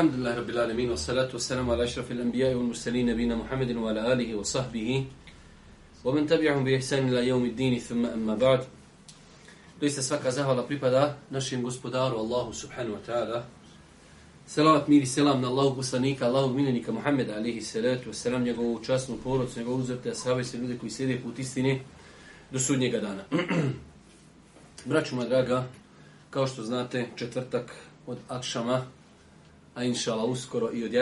Alhamdulillah Rabbil salatu wa salamu ala ashrafil anbija'i wal mursalin nabina Muhammedin wa ala alihi wa sahbihi wa man tabi'ahum bi ihsan ila yawmid din thumma amma ba'd. Doista svaka zahvala pripada našem gospodaru Allahu subhanahu wa ta'ala. Salavat mir i selam na Allahu poslanika, Allahu minnika Muhammeda alihi salatu wa salam njegovu časnu porodcu, njegovu uzrte, ashabe se ljudi koji slijede put istine do sudnjega dana. Braću moja draga, kao što znate, četvrtak od Akšama, a inšala uskoro i od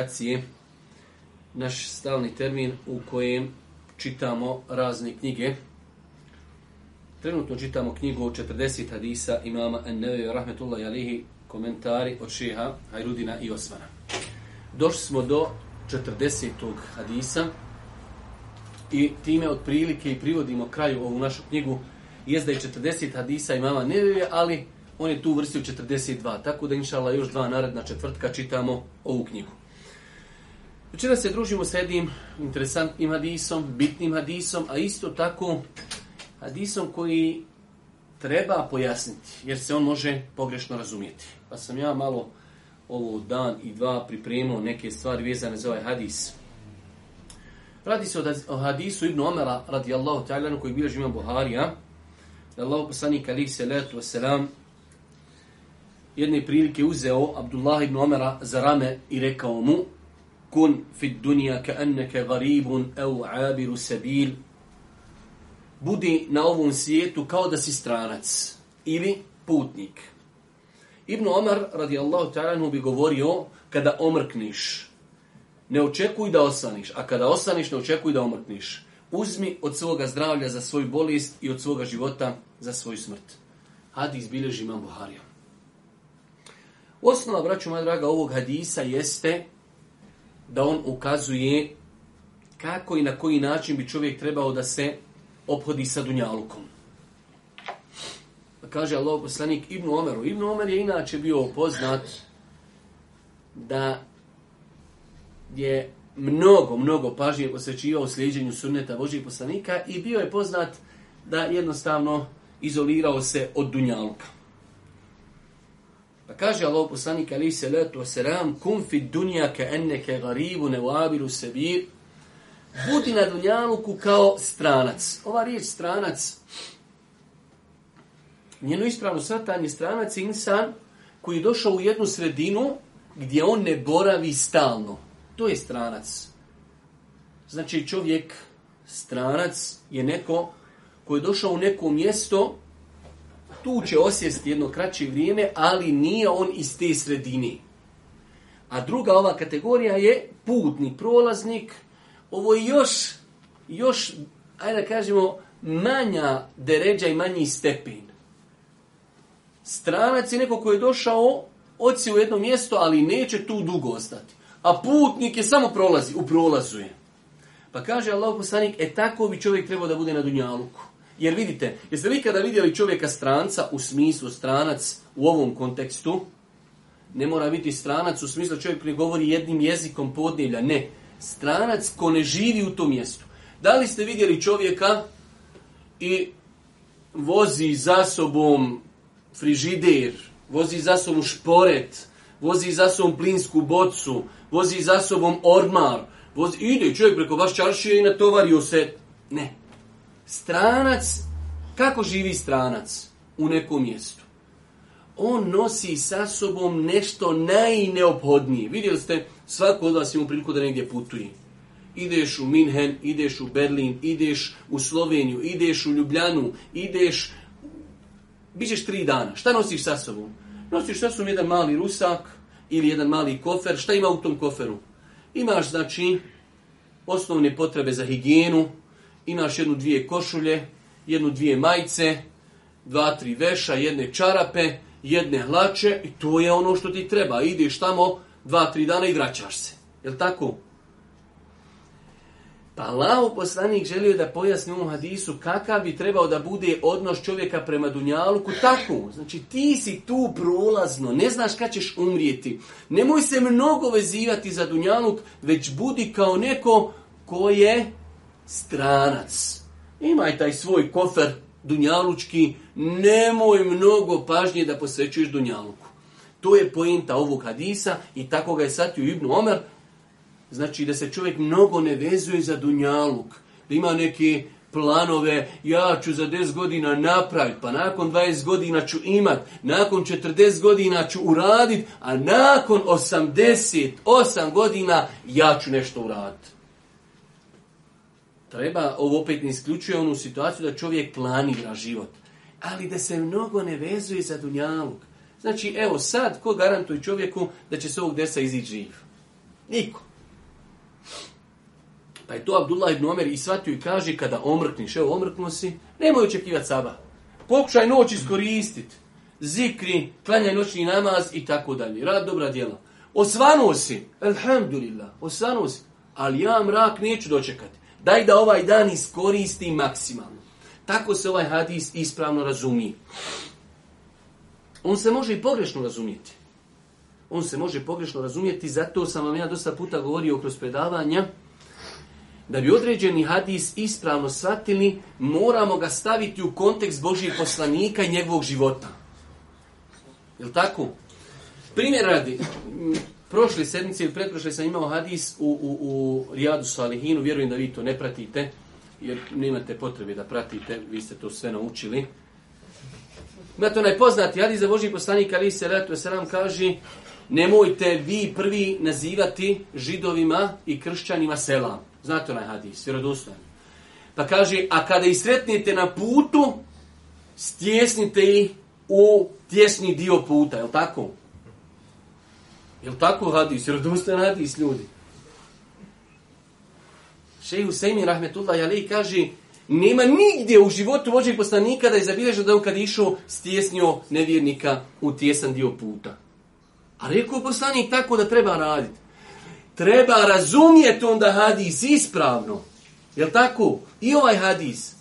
naš stalni termin u kojem čitamo razne knjige. Trenutno čitamo knjigu o 40 hadisa imama Enneveju Rahmetullahi Alihi komentari od šeha Hajrudina i Osvana. Došli smo do 40. hadisa i time otprilike i privodimo kraju ovu našu knjigu. Jezda je 40 hadisa imama Nevevija, ali on je tu uvrstio 42, tako da inšala još dva naredna četvrtka čitamo ovu knjigu. Učera se družimo s jednim interesantnim hadisom, bitnim hadisom, a isto tako hadisom koji treba pojasniti, jer se on može pogrešno razumijeti. Pa sam ja malo ovo dan i dva pripremio neke stvari vezane za ovaj hadis. Radi se o hadisu Ibn Omara radijallahu ta'ala koji bilježi imam Buharija. Da Allah poslanik salatu wasalam jedne prilike uzeo Abdullah ibn za rame i rekao mu Kun fid dunija ka enneke abiru sebil Budi na ovom svijetu kao da si stranac ili putnik. Ibn Omar radijallahu ta'ala bi govorio kada omrkniš ne očekuj da osaniš, a kada osaniš ne očekuj da omrkniš. Uzmi od svoga zdravlja za svoju bolest i od svoga života za svoju smrt. Hadis bilježi imam Buharijom. Osnova, braću moja draga, ovog hadisa jeste da on ukazuje kako i na koji način bi čovjek trebao da se ophodi sa Dunjalukom. Kaže Allah poslanik Ibnu Omeru. Ibnu Omer je inače bio poznat da je mnogo, mnogo pažnje posvećivao sljeđenju sunneta Božih poslanika i bio je poznat da jednostavno izolirao se od Dunjaluka. Pa kaže Allah poslanik ali se letu selam kum fi dunja ka enneke garibu ne sebir budi na dunjaluku kao stranac. Ova riječ stranac njeno ispravno je stranac insan koji je došao u jednu sredinu gdje on ne boravi stalno. To je stranac. Znači čovjek stranac je neko koji je došao u neko mjesto tu će osjesti jedno kraće vrijeme, ali nije on iz te sredini. A druga ova kategorija je putni prolaznik. Ovo je još, još ajde da kažemo, manja deređa i manji stepin. Stranac je neko koji je došao, oci u jedno mjesto, ali neće tu dugo ostati. A putnik je samo prolazi, u prolazu Pa kaže Allah poslanik, e tako bi čovjek trebao da bude na Dunjaluku. Jer vidite, jeste li ikada vidjeli čovjeka stranca u smislu stranac u ovom kontekstu? Ne mora biti stranac u smislu čovjek koji govori jednim jezikom podnevlja. Ne. Stranac ko ne živi u tom mjestu. Da li ste vidjeli čovjeka i vozi za sobom frižider, vozi za sobom šporet, vozi za sobom plinsku bocu, vozi za sobom ormar, vozi, ide čovjek preko vaš čaršije i natovario se. Ne. Stranac, kako živi stranac u nekom mjestu? On nosi sa sobom nešto najneophodnije. Vidjeli ste, svako od vas ima priliku da negdje putuje. Ideš u Minhen, ideš u Berlin, ideš u Sloveniju, ideš u Ljubljanu, ideš... Bićeš tri dana. Šta nosiš sa sobom? Nosiš sa sobom jedan mali rusak ili jedan mali kofer. Šta ima u tom koferu? Imaš, znači, osnovne potrebe za higijenu, imaš jednu dvije košulje, jednu dvije majice, dva tri veša, jedne čarape, jedne hlače i to je ono što ti treba. Ideš tamo dva, tri dana i vraćaš se. Jel tako? Pa Allaho poslanik želio da pojasni u hadisu kakav bi trebao da bude odnos čovjeka prema Dunjaluku tako. Znači ti si tu prolazno, ne znaš kad ćeš umrijeti. Nemoj se mnogo vezivati za Dunjaluk, već budi kao neko koje je stranac. Imaj taj svoj kofer dunjalučki, nemoj mnogo pažnje da posvećuješ dunjaluku. To je poenta ovog hadisa i tako ga je satio Ibn Omer. Znači da se čovjek mnogo ne vezuje za dunjaluk. Da ima neke planove, ja ću za 10 godina napraviti, pa nakon 20 godina ću imat, nakon 40 godina ću uraditi, a nakon 88 godina ja ću nešto uraditi. Treba, ovo opet ne isključuje onu situaciju da čovjek planira život, ali da se mnogo ne vezuje za dunjalog. Znači, evo sad, ko garantuje čovjeku da će se ovog desa izići živ? Niko. Pa je to Abdullah ibn Omer i shvatio i kaže, kada omrkniš, evo omrknuo si, nemoj očekivati saba. Pokušaj noć iskoristiti. Zikri, klanjaj noćni namaz i tako dalje. Rad dobra djela. Osvanuo si, alhamdulillah, osvanuo si, ali ja mrak neću dočekati. Daj da ovaj dan iskoristi maksimalno. Tako se ovaj hadis ispravno razumije. On se može i pogrešno razumjeti. On se može pogrešno razumijeti, zato sam vam ja dosta puta govorio kroz predavanja, da bi određeni hadis ispravno shvatili, moramo ga staviti u kontekst Božih poslanika i njegovog života. Jel tako? Primjer radi, Prošle sedmice ili pretprošle sam imao hadis u, u, u Rijadu Salihinu, vjerujem da vi to ne pratite, jer nemate potrebe da pratite, vi ste to sve naučili. Na to najpoznati hadis za Boži poslanik Ali se se kaže nemojte vi prvi nazivati židovima i kršćanima sela. Znate onaj hadis, vjerodostojan. Pa kaže, a kada ih sretnete na putu, stjesnite ih u tjesni dio puta, je li tako? Jel tako hadis? Jer dostan hadis ljudi. Šej Semi Rahmetullah Jalej kaže nema nigdje u životu vođeg poslanika da je zabilježeno da on kad išao stjesnio nevjernika u tjesan dio puta. A rekao poslanik tako da treba raditi. Treba razumjeti onda hadis ispravno. Jel tako? I ovaj hadis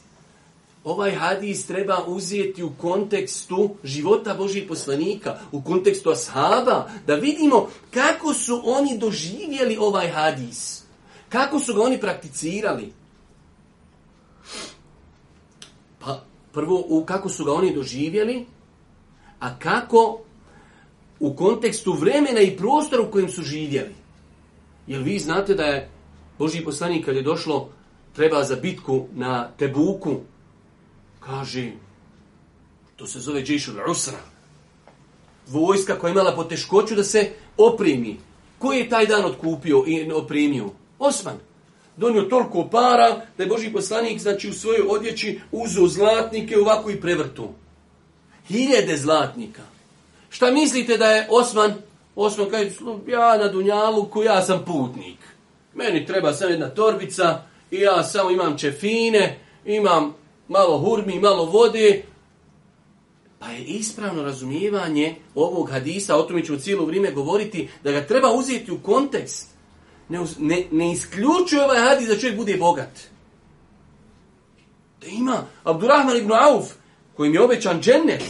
ovaj hadis treba uzeti u kontekstu života Božih poslanika, u kontekstu ashaba, da vidimo kako su oni doživjeli ovaj hadis, kako su ga oni prakticirali. Pa prvo u kako su ga oni doživjeli, a kako u kontekstu vremena i prostora u kojem su živjeli. Jer vi znate da je Boži poslanik kad je došlo treba za bitku na Tebuku, Kaže, to se zove džišu usra. Vojska koja je imala poteškoću da se oprimi. Koji je taj dan otkupio i oprimio? Osman. Donio toliko para da je Boži poslanik znači, u svojoj odjeći uzeo zlatnike ovako i prevrtu. Hiljede zlatnika. Šta mislite da je Osman? Osman kaže, ja na ko ja sam putnik. Meni treba samo jedna torbica i ja samo imam čefine, imam malo hurmi, malo vode, pa je ispravno razumijevanje ovog hadisa, o tome ću cijelo vrijeme govoriti, da ga treba uzeti u kontekst. Ne, ne, ne isključuje ovaj hadis da čovjek bude bogat. Da ima Abdurrahman ibn Auf, kojim je obećan džennet,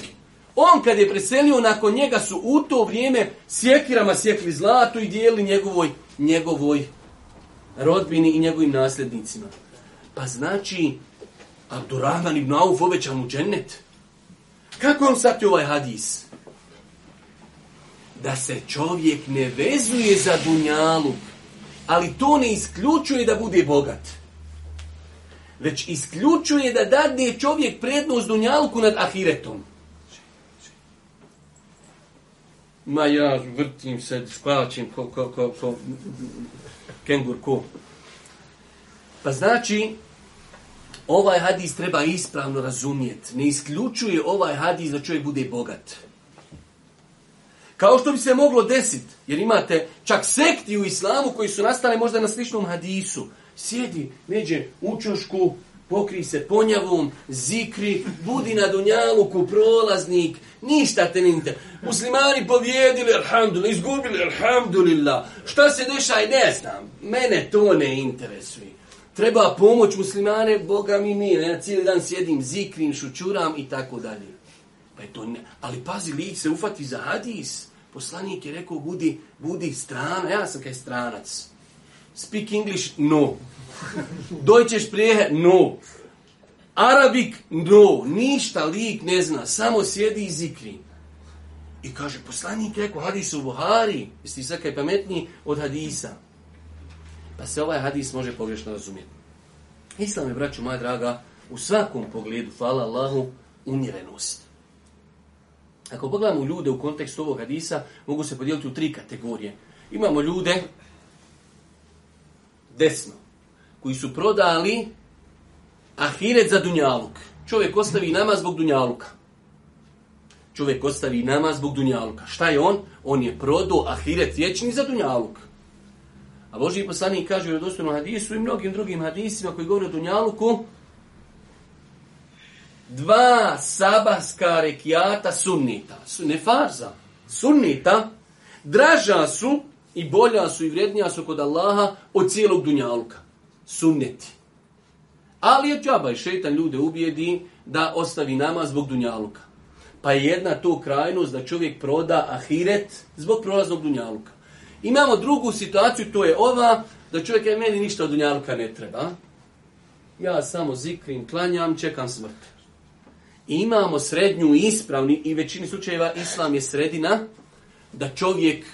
on kad je preselio, nakon njega su u to vrijeme sjekirama sjekli zlato i dijeli njegovoj, njegovoj rodbini i njegovim nasljednicima. Pa znači, Abdurrahman ibn Auf obećan u džennet. Kako je on sati ovaj hadis? Da se čovjek ne vezuje za dunjalu, ali to ne isključuje da bude bogat. Već isključuje da dadne čovjek prednost dunjalku nad ahiretom. Ma ja vrtim se, spačim ko, ko, ko, ko Pa znači, Ovaj hadis treba ispravno razumjeti. Ne isključuje ovaj hadis da čovjek bude bogat. Kao što bi se moglo desiti, jer imate čak sekti u islamu koji su nastale možda na sličnom hadisu. Sjedi, neđe čošku, pokri se ponjavom, zikri, budi na dunjaluku, prolaznik, ništa te ne Muslimani povijedili, alhamdulillah, izgubili, alhamdulillah. Šta se dešaj, ne znam. Mene to ne interesuje treba pomoć muslimane, Boga mi nije, ja cijeli dan sjedim, zikrim, šučuram i tako dalje. Pa je to ne... Ali pazi, lik se ufati za hadis. Poslanik je rekao, budi, budi strana, ja sam kaj stranac. Speak English, no. Deutsche prijehe no. Arabik, no. Ništa lik ne zna, samo sjedi i zikri. I kaže, poslanik je rekao, hadis u Buhari, jesi sad kaj pametniji od hadisa. Pa se ovaj hadis može pogrešno razumjeti. Islam je, braću moja draga, u svakom pogledu, hvala Allahu, umjerenost. Ako pogledamo ljude u kontekstu ovog hadisa, mogu se podijeliti u tri kategorije. Imamo ljude desno, koji su prodali ahiret za dunjaluk. Čovjek ostavi nama zbog dunjaluka. Čovjek ostavi nama zbog dunjaluka. Šta je on? On je prodao ahiret vječni za dunjaluk. A Boži poslanik kaže u vjerodostojnom hadisu i mnogim drugim hadisima koji govore o Dunjaluku, dva sabahska rekiata sunnita, ne farza, sunnita, draža su i bolja su i vrijednija su kod Allaha od cijelog Dunjaluka. Sunneti. Ali je džaba i šetan ljude ubijedi da ostavi nama zbog Dunjaluka. Pa je jedna to krajnost da čovjek proda ahiret zbog prolaznog Dunjaluka. Imamo drugu situaciju, to je ova, da čovjek je meni ništa od dunjaluka ne treba. Ja samo zikrim, klanjam, čekam smrt. I imamo srednju ispravni i većini slučajeva islam je sredina da čovjek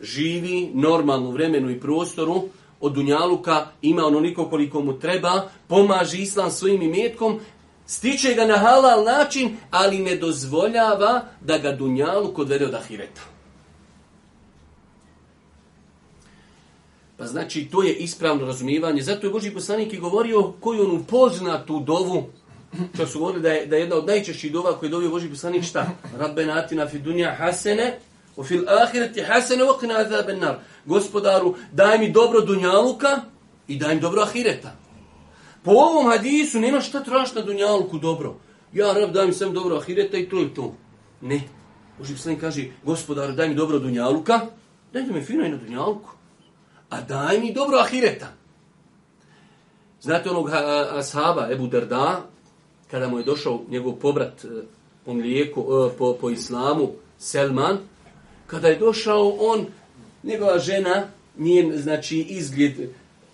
živi normalno vremenu i prostoru od dunjaluka, ima onoliko koliko mu treba, pomaže islam svojim imetkom, stiče ga na halal način, ali ne dozvoljava da ga dunjaluk odvede od ahireta. Pa znači to je ispravno razumijevanje. Zato je Boži poslanik i govorio koju on upozna tu dovu. Što su govorili da je, da je jedna od najčešćih dova koje je dovio Boži poslanik šta? fi hasene o fil ahireti hasene Gospodaru, daj mi dobro dunjaluka i daj mi dobro ahireta. Po ovom hadisu nema šta traš na dunjaluku dobro. Ja rab daj mi sam dobro ahireta i to je to. Ne. Boži poslanik kaže, gospodaru daj mi dobro dunjaluka, daj mi fino i na dunjaluku a daj mi dobro ahireta. Znate onog ashaba Ebu Darda, kada mu je došao njegov pobrat e, po, mlijeku, e, po, po islamu, Selman, kada je došao on, njegova žena, njen znači izgled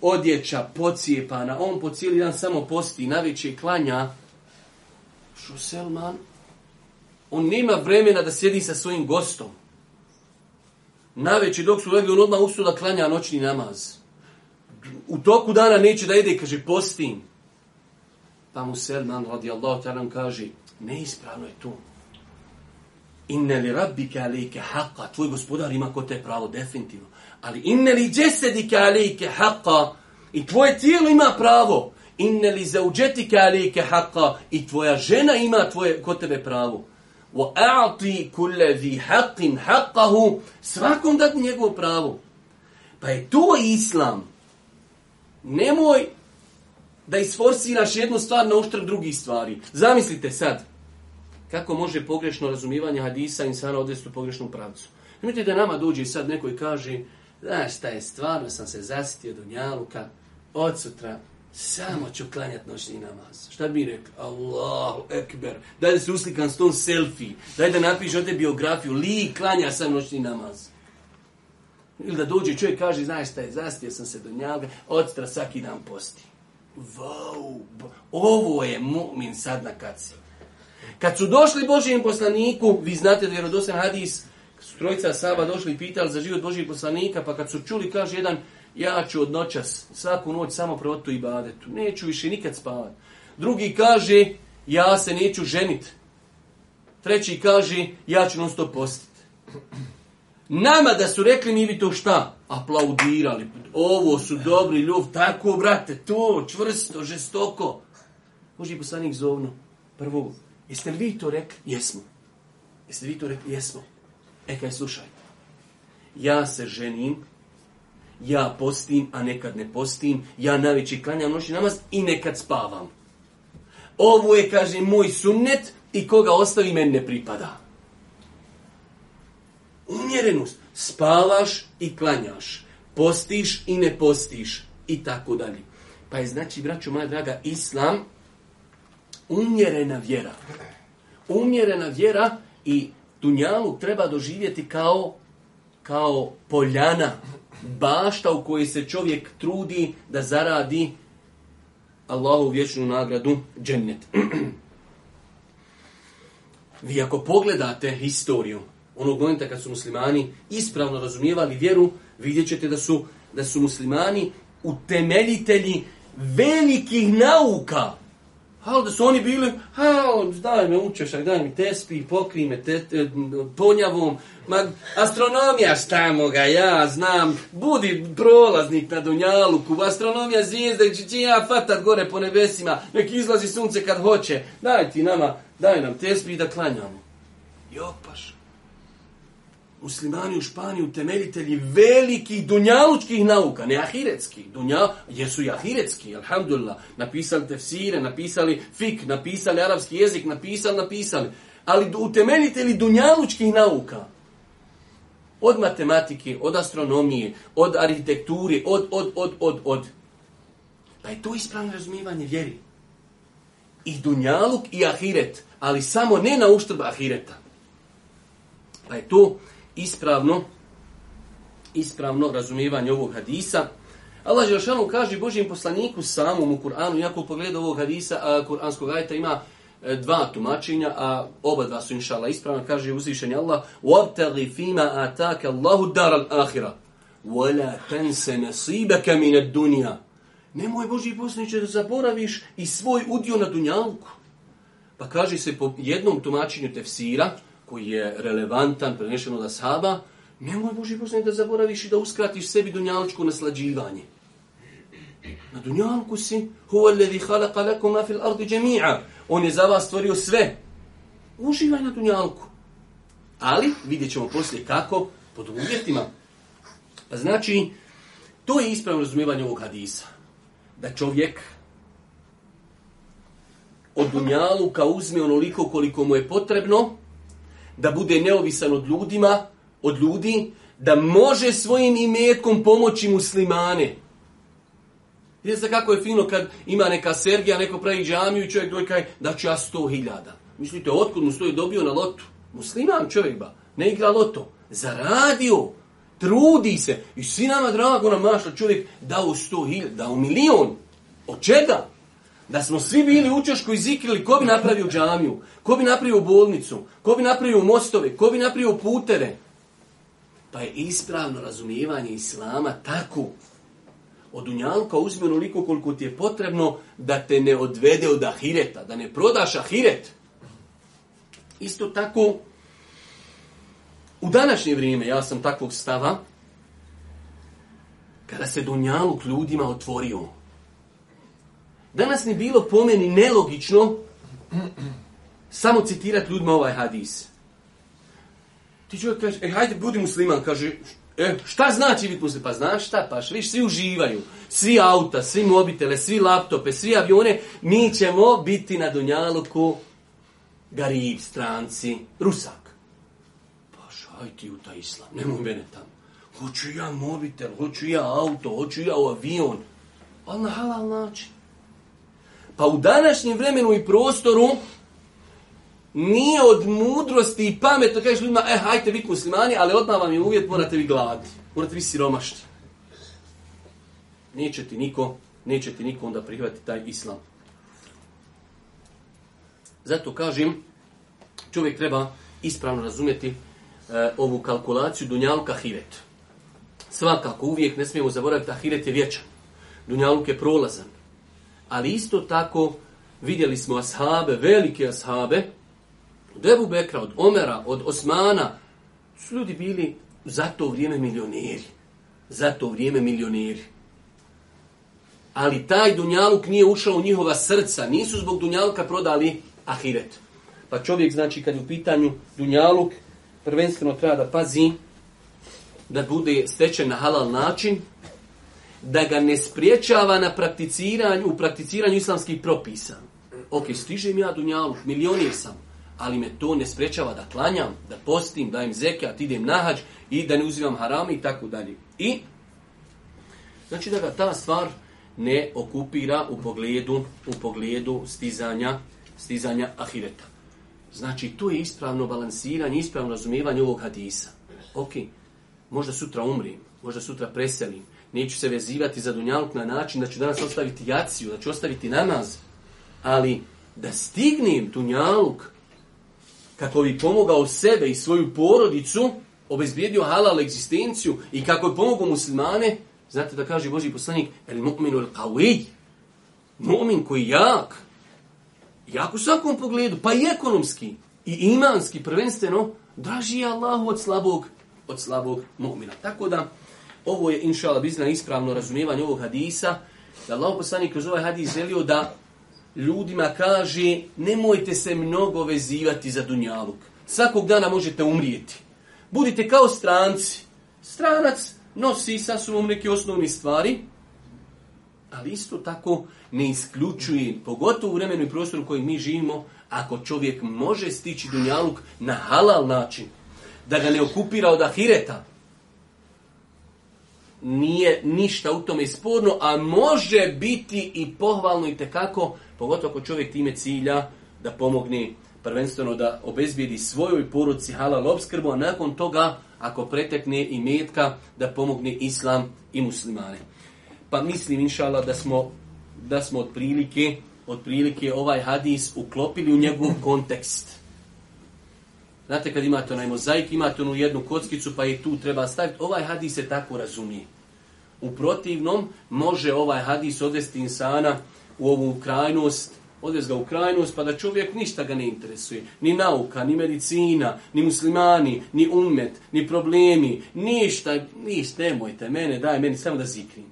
odjeća pocijepana, on po cijeli dan samo posti, veće klanja. Što Selman? On nema vremena da sjedi sa svojim gostom. Naveći dok su legli, on odmah ustao da klanja noćni namaz. U toku dana neće da ide kaže, postim. Pa mu Selman radijallahu nam kaže, neispravno je to. Inne li li alike haqa, tvoj gospodar ima ko te pravo, definitivno. Ali inne li li alike haqa, i tvoje tijelo ima pravo. Inne li li alike haqa, i tvoja žena ima tvoje, ko tebe pravo. كُلَّ ذِي Svakom dati njegovo pravo. Pa je to islam. Nemoj da isforsiraš jednu stvar na uštrb drugih stvari. Zamislite sad, kako može pogrešno razumivanje hadisa insana odvesti u pogrešnu pravcu. Nemojte da nama dođe sad neko i kaže, znaš šta je, stvarno sam se zasitio do njaluka, od sutra samo ću klanjati noćni namaz. Šta bi rekli? Allahu ekber. Daj da se uslikam s tom selfie. Daj da napišem ovdje biografiju. Li klanja sam noćni namaz. Ili da dođe čovjek kaže, znaš šta je, zastio sam se do njavga, odstra svaki dan posti. Wow, ovo je mu'min sad na kaci. Kad su došli Božijem poslaniku, vi znate da je rodosan hadis, su trojica Saba došli i pitali za život Božijeg poslanika, pa kad su čuli, kaže jedan, ja ću od noćas svaku noć samo provoditi i badetu neću više nikad spavati. Drugi kaže, ja se neću ženit. Treći kaže, ja ću non stop postit. Nama da su rekli, mi bi to šta? Aplaudirali. Ovo su dobri ljub, tako brate, to, čvrsto, žestoko. Može i poslanik zovno, prvo, jeste li vi to rekli? Jesmo. Jeste li vi to rekli? Jesmo. E kaj, slušaj. Ja se ženim ja postim, a nekad ne postim, ja najveći klanjam noći namaz i nekad spavam. Ovo je, kaže, moj sunnet i koga ostavi meni ne pripada. Umjerenost. Spavaš i klanjaš. Postiš i ne postiš. I tako dalje. Pa je znači, braćo moja draga, islam umjerena vjera. Umjerena vjera i dunjalu treba doživjeti kao, kao poljana bašta u kojoj se čovjek trudi da zaradi Allahu vječnu nagradu džennet. Vi ako pogledate historiju onog momenta kad su muslimani ispravno razumijevali vjeru, vidjet ćete da su, da su muslimani utemeljitelji velikih nauka ali da su oni bili, ha, daj me učešak, daj mi tespi, pokri me te, te, ponjavom, ma, astronomija šta moga, ja znam, budi prolaznik na Dunjaluku, astronomija zvijezda, će će ja fatat gore po nebesima, nek izlazi sunce kad hoće, daj ti nama, daj nam tespi da klanjamo. I opaš muslimani u Španiji utemeljitelji velikih dunjalučkih nauka, ne ahiretskih, dunja, jesu i ahiretski, alhamdulillah, napisali tefsire, napisali fik, napisali arapski jezik, napisali, napisali, ali utemeljitelji dunjalučkih nauka, od matematike, od astronomije, od arhitekturi, od, od, od, od, od. Pa je to ispravno razumivanje vjeri. I dunjaluk i ahiret, ali samo ne na uštrb ahireta. Pa je to ispravno ispravno razumijevanje ovog hadisa. Allah Želšanu kaže Božijem poslaniku samom u Kur'anu, iako u pogledu ovog hadisa, a, kur'anskog ajta ima e, dva tumačenja, a oba dva su inšala ispravna, kaže uzvišeni Allah وَابْتَغِ فِيمَا أَتَاكَ اللَّهُ دَرَ الْآخِرَةِ وَلَا تَنْسَ نَصِيبَكَ مِنَ الدُّنْيَا Nemoj Boži poslaniče da zaboraviš i svoj udio na dunjalku. Pa kaže se po jednom tumačenju tefsira, koji je relevantan, prenešen od ashaba, nemoj Boži Bosne da zaboraviš i da uskratiš sebi dunjalučko naslađivanje. Na dunjalku si, huwa vi halaka lako On je za vas stvorio sve. Uživaj na dunjalku. Ali vidjet ćemo poslije kako pod uvjetima. Pa znači, to je ispravno razumijevanje ovog hadisa. Da čovjek od dunjaluka uzme onoliko koliko mu je potrebno, da bude neovisan od ljudima, od ljudi, da može svojim imetkom pomoći muslimane. Vidite kako je fino kad ima neka sergija, neko pravi džamiju i čovjek dođe kaže da ću ja sto hiljada. Mislite, otkud mu sto je dobio na lotu? Musliman čovjek ba, ne igra loto. Zaradio, trudi se. I svi nama drago nam mašla čovjek dao sto hiljada, dao milion. Od čega? Da smo svi bili u Čošku i zikrili ko bi napravio džamiju, ko bi napravio bolnicu, ko bi napravio mostove, ko bi napravio putere. Pa je ispravno razumijevanje Islama tako. Od unjalka uzme onoliko koliko ti je potrebno da te ne odvede od ahireta, da ne prodaš ahiret. Isto tako, u današnje vrijeme, ja sam takvog stava, kada se dunjaluk ljudima otvorio, Danas mi bilo po meni nelogično samo citirati ljudima ovaj hadis. Ti čovjek kaže, e, hajde, budi musliman, kaže, e, šta znači biti musliman? Pa znaš šta, pa viš, svi uživaju, svi auta, svi mobitele, svi laptope, svi avione, mi ćemo biti na Dunjaluku garib, stranci, rusak. Pa šaj u taj islam, nemoj mene tamo. Hoću ja mobitel, hoću ja auto, hoću ja avion. Ali na halal način. Pa u današnjem vremenu i prostoru nije od mudrosti i pametno kažeš ljudima, e, hajte vi muslimani, ali odmah vam je uvjet, morate vi gladi, morate vi siromašti. Neće ti niko, neće ti niko onda prihvati taj islam. Zato kažem, čovjek treba ispravno razumjeti eh, ovu kalkulaciju Dunjaluka Hiret. Svakako, uvijek ne smijemo zaboraviti, hiret je vječan. Dunjaluk je prolazan. Ali isto tako vidjeli smo ashabe, velike ashabe, od Ebu Bekra, od Omera, od Osmana, su ljudi bili za to vrijeme milioneri. Za to vrijeme milioneri. Ali taj Dunjaluk nije ušao u njihova srca. Nisu zbog Dunjaluka prodali ahiret. Pa čovjek, znači, kad je u pitanju Dunjaluk, prvenstveno treba da pazi da bude stečen na halal način, da ga ne spriječava na prakticiranju, u prakticiranju islamskih propisa. Ok, stižem ja dunjalu, milionir sam, ali me to ne spriječava da klanjam, da postim, dajem zekat, idem nahađ i da ne uzimam harame i tako dalje. I, znači da ga ta stvar ne okupira u pogledu, u pogledu stizanja, stizanja ahireta. Znači, to je ispravno balansiranje, ispravno razumijevanje ovog hadisa. Ok, možda sutra umrim, možda sutra preselim, neću se vezivati za dunjaluk na način da ću danas ostaviti jaciju, da ću ostaviti namaz, ali da stignem dunjaluk kako bi pomogao sebe i svoju porodicu, obezbijedio halal egzistenciju i kako bi pomogao muslimane, znate da kaže Boži poslanik, el mu'minu el qawij, mu'min koji je jak, jak u svakom pogledu, pa i ekonomski i imanski prvenstveno, draži je Allahu od slabog, od slabog mu'mina. Tako da, ovo je, inšala bizna, ispravno razumijevanje ovog hadisa, da Allah poslanik kroz ovaj hadis želio da ljudima kaže nemojte se mnogo vezivati za dunjaluk. Svakog dana možete umrijeti. Budite kao stranci. Stranac nosi sa sobom neke osnovne stvari, ali isto tako ne isključuje, pogotovo u vremenu i prostoru u kojem mi živimo, ako čovjek može stići dunjaluk na halal način, da ga ne okupira od ahireta, nije ništa u tome sporno, a može biti i pohvalno i tekako, pogotovo ako čovjek time cilja da pomogne prvenstveno da obezbijedi svojoj poruci halal obskrbu, a nakon toga, ako pretekne i metka, da pomogne islam i muslimane. Pa mislim, inšala, da smo, da smo otprilike, otprilike ovaj hadis uklopili u njegov kontekst. Znate kad imate onaj mozaik, imate onu jednu kockicu pa je tu treba staviti. Ovaj hadis se tako razumije. U protivnom može ovaj hadis odvesti insana u ovu krajnost, odvesti ga u krajnost pa da čovjek ništa ga ne interesuje. Ni nauka, ni medicina, ni muslimani, ni umet, ni problemi, ništa, ništa, nemojte mene, daj meni samo da zikrim.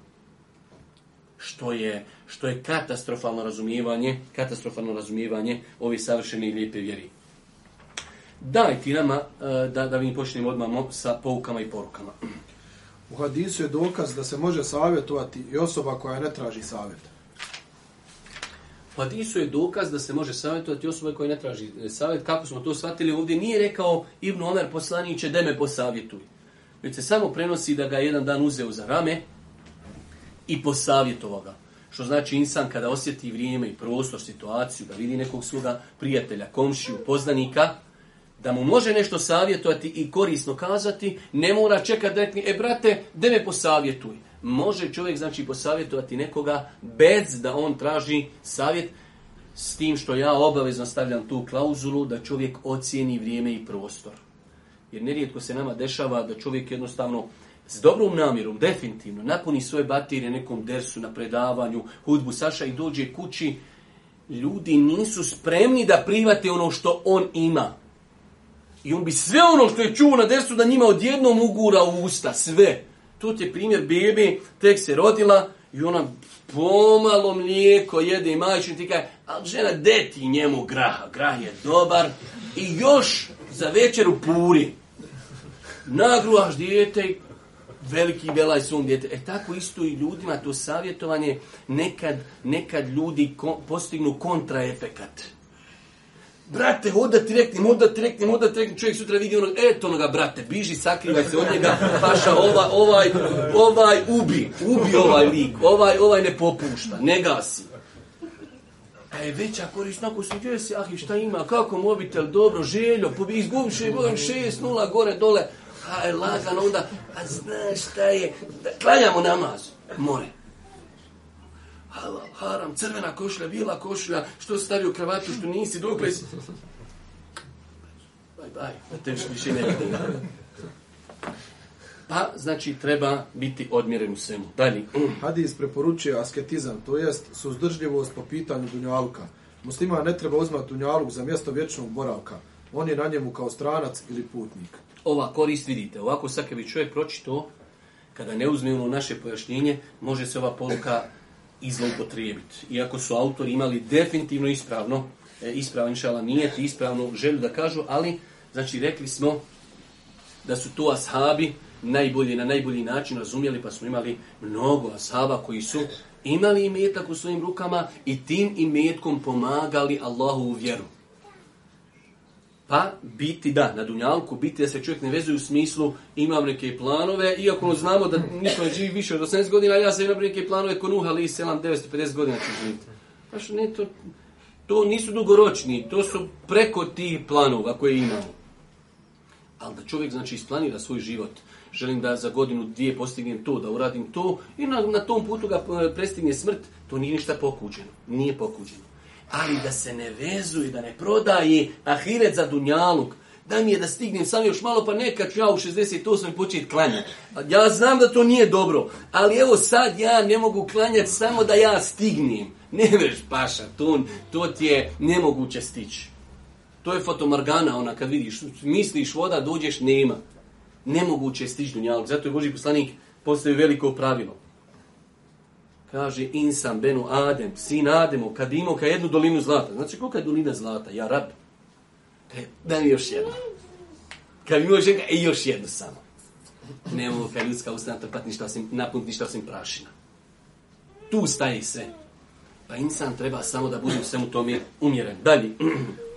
Što je, što je katastrofalno razumijevanje, katastrofalno razumijevanje ove savršene i vjeri daj ti nama e, da, da mi počnemo odmah sa poukama i porukama. U hadisu je dokaz da se može savjetovati i osoba koja ne traži savjet. U hadisu je dokaz da se može savjetovati osoba koja ne traži e, savjet. Kako smo to shvatili, ovdje nije rekao Ibn Omer poslaniće da me posavjetuj. Već se samo prenosi da ga jedan dan uzeo za rame i posavjetovao ga. Što znači insan kada osjeti vrijeme i prostor, situaciju, da vidi nekog svoga prijatelja, komšiju, poznanika, da mu može nešto savjetovati i korisno kazati, ne mora čekati da e brate, de me posavjetuj. Može čovjek znači posavjetovati nekoga bez da on traži savjet, s tim što ja obavezno stavljam tu klauzulu da čovjek ocijeni vrijeme i prostor. Jer nerijetko se nama dešava da čovjek jednostavno s dobrom namjerom, definitivno, napuni svoje baterije nekom dersu na predavanju, hudbu Saša i dođe kući, ljudi nisu spremni da prihvate ono što on ima. I on bi sve ono što je čuo na desu da njima odjednom ugura u usta, sve. Tu ti je primjer bebe, tek se rodila i ona pomalo mlijeko jede i majčin ti kaže, ali žena, de ti njemu graha, grah je dobar i još za večer u puri. nagruhaš dijete veliki velaj svom djete. E tako isto i ljudima to savjetovanje nekad, nekad ljudi ko, postignu kontraefekat. Brate, hoda direktnim, hoda direktnim, hoda direktnim, čovjek sutra vidi onog, eto onoga, brate, biži, sakrivaj se od njega, paša, ova, ovaj, ovaj, ubi, ubi ovaj lik, ovaj, ovaj ne popušta, ne gasi. A je veća korisna, ako su, gdje si, ah, šta ima, kako mobitel, dobro, željo, izgubiš je, bojem, šest, nula, gore, dole, a je lagano, onda, a znaš šta je, klanjamo namaz, more haram, crvena košlja, vila košlja, što stavio kravatu, što nisi, dokle si... Baj, te više ne Pa, znači, treba biti odmjeren u svemu. Dalje. Hadis preporučuje asketizam, to jest suzdržljivost po pitanju dunjalka. Muslima ne treba uzmati dunjaluk za mjesto vječnog boravka. On je na njemu kao stranac ili putnik. Ova korist vidite. Ovako sad kad bi čovjek pročito, kada ne uzme ono naše pojašnjenje, može se ova poruka i zloupotrijebiti. Iako su autori imali definitivno ispravno, e, ispravno inšala nije, ispravno želju da kažu, ali znači rekli smo da su to ashabi najbolji, na najbolji način razumjeli, pa smo imali mnogo ashaba koji su imali imetak u svojim rukama i tim imetkom pomagali Allahu u vjeru. Pa biti, da, na Dunjalku biti da se čovjek ne vezuje u smislu imam neke planove, iako znamo da niko ne živi više od 18 godina, ja sam imam neke planove ko nuha Ali Selam 950 godina ću živjeti. što, ne, to, to nisu dugoročni, to su preko tih planova koje imamo. Ali da čovjek znači isplanira svoj život. Želim da za godinu, dvije postignem to, da uradim to i na, na tom putu ga e, prestigne smrt, to nije ništa pokuđeno. Nije pokuđeno ali da se ne vezuje, da ne prodaje ahiret za dunjaluk. Da mi je da stignem sam još malo, pa neka ću ja u 68. početi klanjati. Ja znam da to nije dobro, ali evo sad ja ne mogu klanjati samo da ja stignem. Ne veš paša, to, to ti je nemoguće stići. To je fotomargana ona kad vidiš, misliš voda, dođeš, nema. Nemoguće je stići dunjaluk, zato je Boži poslanik postavio veliko pravilo. Kaže insan benu Adem, sin Ademo, kad imao ka jednu dolinu zlata. Znači kolika je dolina zlata? Ja rab. E, daj mi još jednu. Kad imao ženka, e, još jednu samo. Ne mogu kad ljudska ništa osim, ništa osim prašina. Tu staje se. Pa insan treba samo da bude u svemu tome umjeren. Dalje.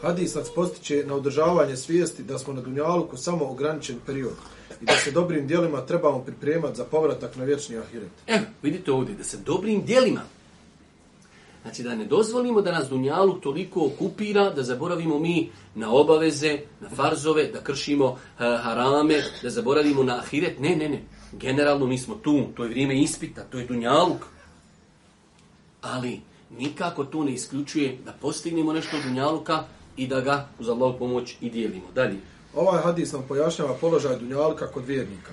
Hadis nas postiče na održavanje svijesti da smo na Dunjaluku samo ograničen period i da se dobrim dijelima trebamo pripremati za povratak na vječni ahiret. Evo, vidite ovdje, da se dobrim dijelima znači da ne dozvolimo da nas Dunjalu toliko okupira, da zaboravimo mi na obaveze, na farzove, da kršimo eh, harame, da zaboravimo na ahiret. Ne, ne, ne. Generalno mi smo tu, to je vrijeme ispita, to je Dunjaluk. Ali nikako to ne isključuje da postignemo nešto Dunjaluka i da ga uz Allah pomoć i dijelimo. Dalje. Ovaj hadis nam pojašnjava položaj Dunjalka kod vjernika.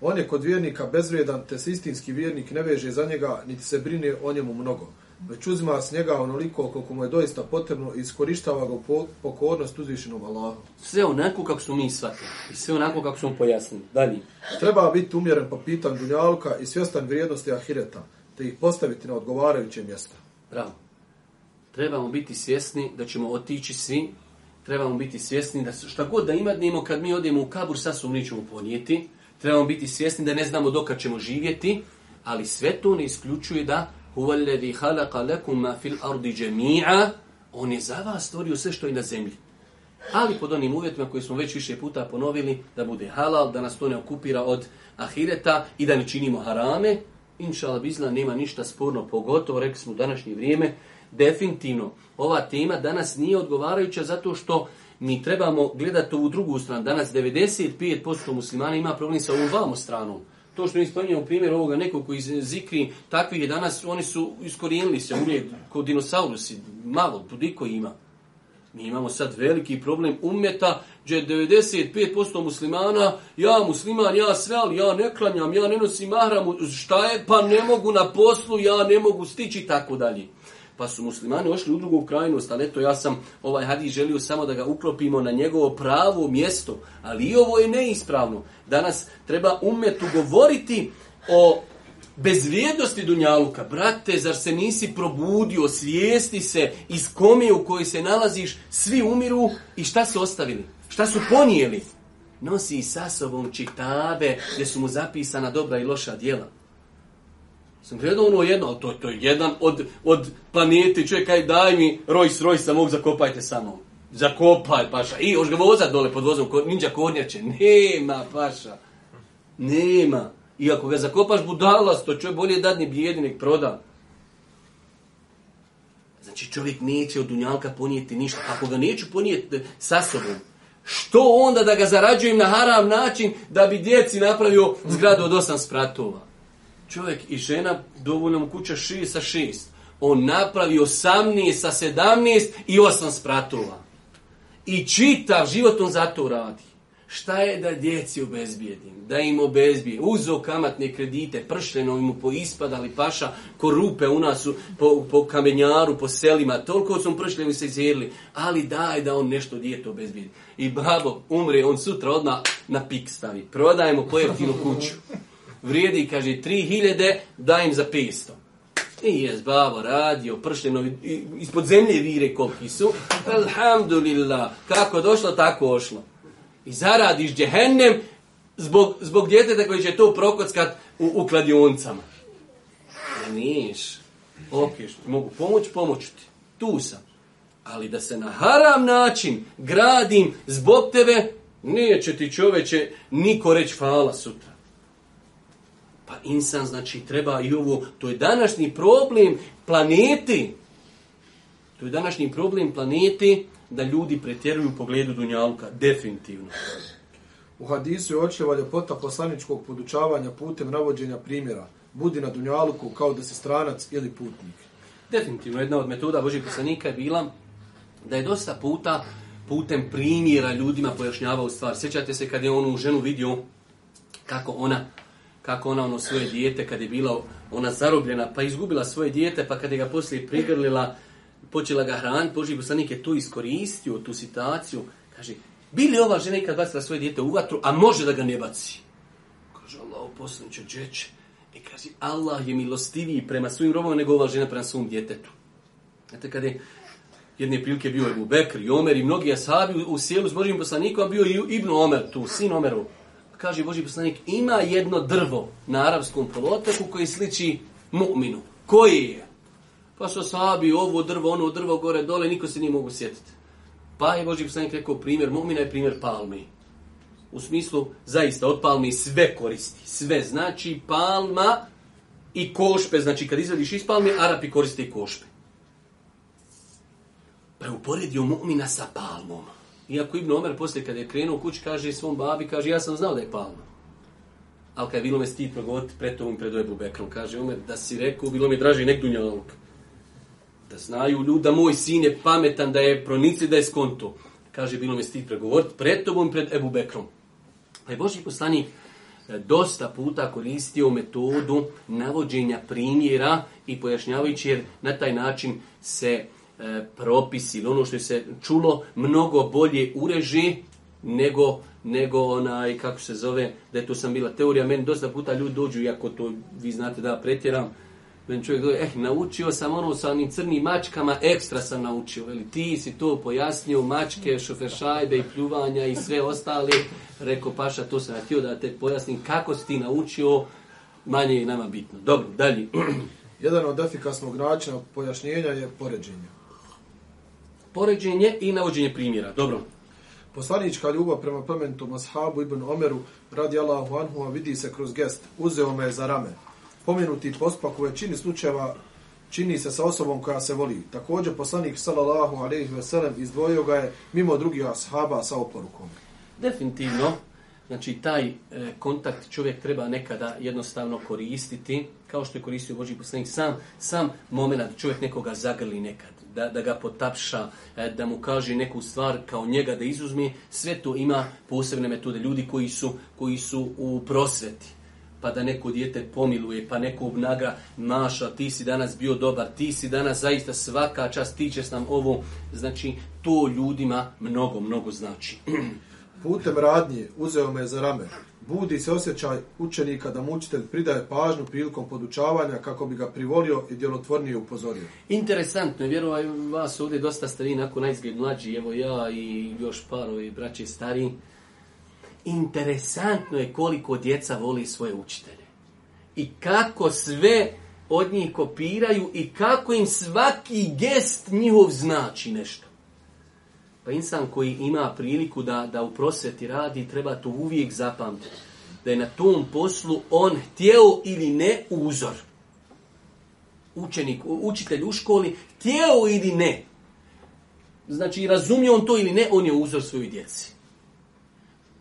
On je kod vjernika bezvrijedan, te se istinski vjernik ne veže za njega, niti se brine o njemu mnogo. Već uzima s njega onoliko koliko mu je doista potrebno i iskorištava ga pokornost uzvišenom Allahu. Sve onako kako su mi shvatili i sve onako kako su mu pojasnili. Dalje. Treba biti umjeren po pitanju Dunjalka i svjestan vrijednosti Ahireta, te ih postaviti na odgovarajuće mjesta. Bravo. Trebamo biti svjesni da ćemo otići svi trebamo biti svjesni da šta god da imadnemo, kad mi odemo u kabur sasvom nećemo ponijeti. Trebamo biti svjesni da ne znamo dok ćemo živjeti, ali sve to ne isključuje da huvalladhi khalaqa lakum fil ardi jami'a on je za vas stvorio sve što je na zemlji. Ali pod onim uvjetima koji smo već više puta ponovili da bude halal, da nas to ne okupira od ahireta i da ne činimo harame, inša bizla nema ništa sporno, pogotovo rekli smo u današnje vrijeme definitivno ova tema danas nije odgovarajuća zato što mi trebamo gledati ovu drugu stranu. Danas 95% muslimana ima problem sa ovom vamo stranom. To što mi spominjamo primjer ovoga nekog koji zikri takvih je danas, oni su iskorijenili se uvijek kod dinosaurusi. Malo, tudiko ima. Mi imamo sad veliki problem umjeta gdje 95% muslimana, ja musliman, ja sve, ali ja ne klanjam, ja ne nosim mahramu, šta je, pa ne mogu na poslu, ja ne mogu stići i tako dalje. Pa su muslimani ošli u drugu krajnost, ali eto ja sam ovaj hadis želio samo da ga uklopimo na njegovo pravo mjesto. Ali i ovo je neispravno. Danas treba umjetu govoriti o bezvrijednosti Dunjaluka. Brate, zar se nisi probudio, svijesti se iz komije u kojoj se nalaziš, svi umiru i šta su ostavili? Šta su ponijeli? Nosi sa sobom čitave gdje su mu zapisana dobra i loša djela. Sam gledao ono jedno, ali to, to je jedan od, od planeti, kaj daj mi Rojs, sam mog, zakopajte samo. Zakopaj, paša. I, još ga voza dole pod vozom, ninja kornjače. Nema, paša. Nema. I ako ga zakopaš to čovjek bolje dadni bijedi, nek proda. Znači čovjek neće od dunjalka ponijeti ništa. Ako ga neću ponijeti sa sobom, što onda da ga zarađujem na haram način da bi djeci napravio zgradu od osam spratova? čovjek i žena dovoljno mu kuća šest sa šest. On napravi osamnaest sa sedamnaest i osam spratova. I čitav život on za to radi. Šta je da djeci obezbijedim? Da im obezbije. Uzo kamatne kredite, pršljeno mu poispadali paša, ko rupe u nas po, po kamenjaru, po selima. Toliko su pršljeni se izjerili. Ali daj da on nešto djeto obezbijedi. I babo umre, on sutra odmah na pik stavi. Prodajemo pojeftinu kuću vrijedi, kaže, 3000, daj im za 500. I je zbavo radio, pršljeno ispod zemlje vire koliki su. Alhamdulillah, kako došlo, tako ošlo. I zaradiš djehennem zbog, zbog djeteta koji će to prokockat u, u kladioncama. Ja niješ. Ok, mogu pomoć, pomoći, ti. Tu sam. Ali da se na haram način gradim zbog tebe, neće ti čoveče niko reći hvala sutra. Pa insan znači treba i ovo, to je današnji problem planeti. To je današnji problem planeti da ljudi pretjeruju pogledu Dunjaluka, definitivno. U hadisu je očeva ljepota poslaničkog podučavanja putem navođenja primjera. Budi na Dunjaluku kao da si stranac ili putnik. Definitivno, jedna od metoda Božih poslanika je bila da je dosta puta putem primjera ljudima pojašnjavao stvar. Sjećate se kad je onu ženu vidio kako ona kako ona ono svoje dijete kad je bila ona zarobljena pa izgubila svoje dijete pa kad je ga poslije prigrlila počela ga hraniti, Boži poslanik je to iskoristio, tu situaciju. Kaže, bili li ova žena ikad bacila svoje dijete u vatru, a može da ga ne baci? Kaže, Allah će džeće. I kaže, Allah je milostiviji prema svojim robama nego ova žena prema svom djetetu. Znate, kad je jedne prilike bio Ebu Bekr i Omer i mnogi asabi u, u sjelu s Božim poslanikom, a bio i Ibnu Omer tu, sin Omerov kaže Boži poslanik, ima jedno drvo na arapskom polotoku koji sliči mu'minu. Koji je? Pa su sabi ovo drvo, ono drvo, gore, dole, niko se nije mogu sjetiti. Pa je Boži poslanik rekao primjer mu'mina je primjer palmi. U smislu, zaista, od palmi sve koristi. Sve znači palma i košpe. Znači, kad izvediš iz palme, Arapi koriste i košpe. Pa je mu'mina sa palmom. Iako Ibn Omer poslije kad je krenuo kući kaže svom babi, kaže ja sam znao da je palma. Ali kada je bilo me stid progovoriti, pred pred Ebu Bekrom, kaže Omer, da si rekao, bilo mi draži nek Da znaju ljudi, da moj sin je pametan, da je pronici da je skonto. Kaže, bilo me stidno progovoriti, pred tobom pred Ebu Bekrom. Pa je Boži poslanik e, dosta puta koristio metodu navođenja primjera i pojašnjavajući jer na taj način se E, propis ili ono što se čulo mnogo bolje ureži nego, nego onaj, kako se zove, da je to sam bila teorija. Meni dosta puta ljudi dođu, iako to vi znate da pretjeram, meni čovjek dođe, eh, naučio sam ono sa onim crnim mačkama, ekstra sam naučio. Veli, ti si to pojasnio, mačke, šoferšajbe i pljuvanja i sve ostali. Rekao, paša, to sam htio da te pojasnim kako si ti naučio, manje je nama bitno. Dobro, dalje. Jedan od efikasnog načina pojašnjenja je poređenje poređenje i navođenje primjera. Dobro. Poslanička ljubav prema plementom ashabu Ibn Omeru radi Allahu Anhu, vidi se kroz gest. Uzeo me za rame. Pomenuti postupak u većini slučajeva čini se sa osobom koja se voli. Također poslanik sallallahu alejhi ve sellem izdvojio ga je mimo drugih ashaba sa oporukom. Definitivno, znači taj e, kontakt čovjek treba nekada jednostavno koristiti, kao što je koristio Boži poslanik sam, sam moment čovjek nekoga zagrli nekad da, da ga potapša, e, da mu kaže neku stvar kao njega da izuzmi, sve to ima posebne metode. Ljudi koji su, koji su u prosveti pa da neko dijete pomiluje, pa neko obnaga, maša, ti si danas bio dobar, ti si danas zaista svaka čast, ti ćeš nam ovo. Znači, to ljudima mnogo, mnogo znači. Putem radnje uzeo me za rame, Budi se osjećaj učenika da mu učitelj pridaje pažnju prilikom podučavanja kako bi ga privolio i djelotvornije upozorio. Interesantno je, vjerujem vas ovdje dosta ste vi nakon najizgled mlađi, evo ja i još paro i braće stari. Interesantno je koliko djeca voli svoje učitelje. I kako sve od njih kopiraju i kako im svaki gest njihov znači nešto. Pa insan koji ima priliku da, da u prosvjeti radi, treba to uvijek zapamtiti. Da je na tom poslu on htjeo ili ne uzor. Učenik, učitelj u školi, htjeo ili ne. Znači, razumije on to ili ne, on je uzor svojoj djeci.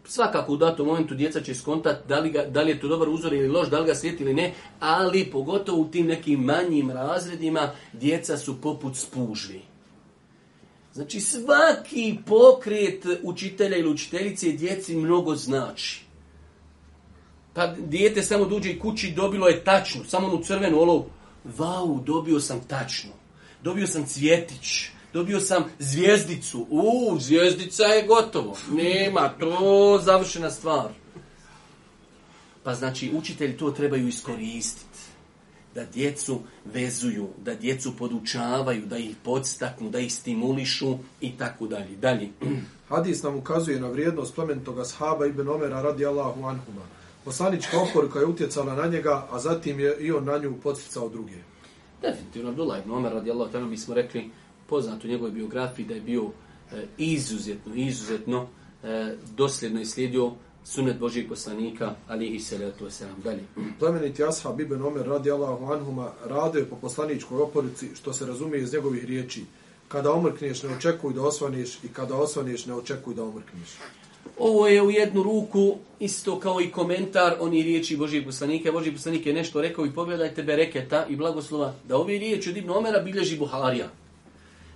Svakako u datom momentu djeca će skontati da li, ga, da li je to dobar uzor ili loš, da li ga slijeti ili ne, ali pogotovo u tim nekim manjim razredima djeca su poput spužvi. Znači svaki pokret učitelja ili učiteljice djeci mnogo znači. Pa dijete samo dođe i kući dobilo je tačno. samo onu crvenu olovu, Vau, dobio sam tačno. Dobio sam cvjetić. Dobio sam zvijezdicu. U, zvijezdica je gotovo. Nema, to završena stvar. Pa znači učitelji to trebaju iskoristiti da djecu vezuju, da djecu podučavaju, da ih podstaknu, da ih stimulišu i tako dalje. Dalje. Hadis nam ukazuje na vrijednost plementoga sahaba Ibn Omera radi Allahu anhuma. Poslanička oporka je utjecala na njega, a zatim je i on na nju podsticao druge. Definitivno, Abdullah Ibn Omer radi Allahu mi smo rekli poznat u njegovoj biografiji da je bio e, izuzetno, izuzetno e, dosljedno je slijedio sunet Božih poslanika, alihi salatu wasalam, dalje. Plemeniti ashab Ibn Omer radi Allahu anhuma rado po poslaničkoj oporici, što se razumije iz njegovih riječi. Kada omrkneš, ne očekuj da osvaniš i kada osvaniš, ne očekuj da omrkneš. Ovo je u jednu ruku isto kao i komentar oni riječi Božih poslanika. Božih poslanik je nešto rekao i pogledajte bereketa i blagoslova da ove riječi od Ibn Omera bilježi Buharija.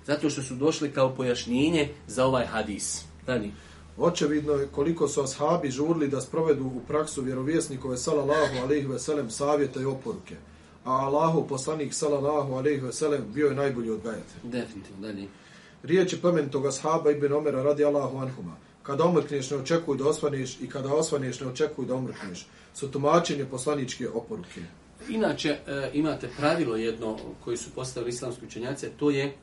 Zato što su došli kao pojašnjenje za ovaj hadis. Dalje. Očevidno je koliko su ashabi žurli da sprovedu u praksu vjerovjesnikove salalahu alaihi veselem savjeta i oporuke. A Allahu poslanik salalahu alaihi veselem bio je najbolji odgajatelj. Definitivno, dalje. Riječ je plemenitog ashaba Ibn Omera radi Allahu anhuma. Kada omrkneš ne očekuj da osvaneš i kada osvaniš ne očekuj da omrkneš. Su tumačenje poslaničke oporuke. Inače, e, imate pravilo jedno koji su postavili islamski učenjaci, to je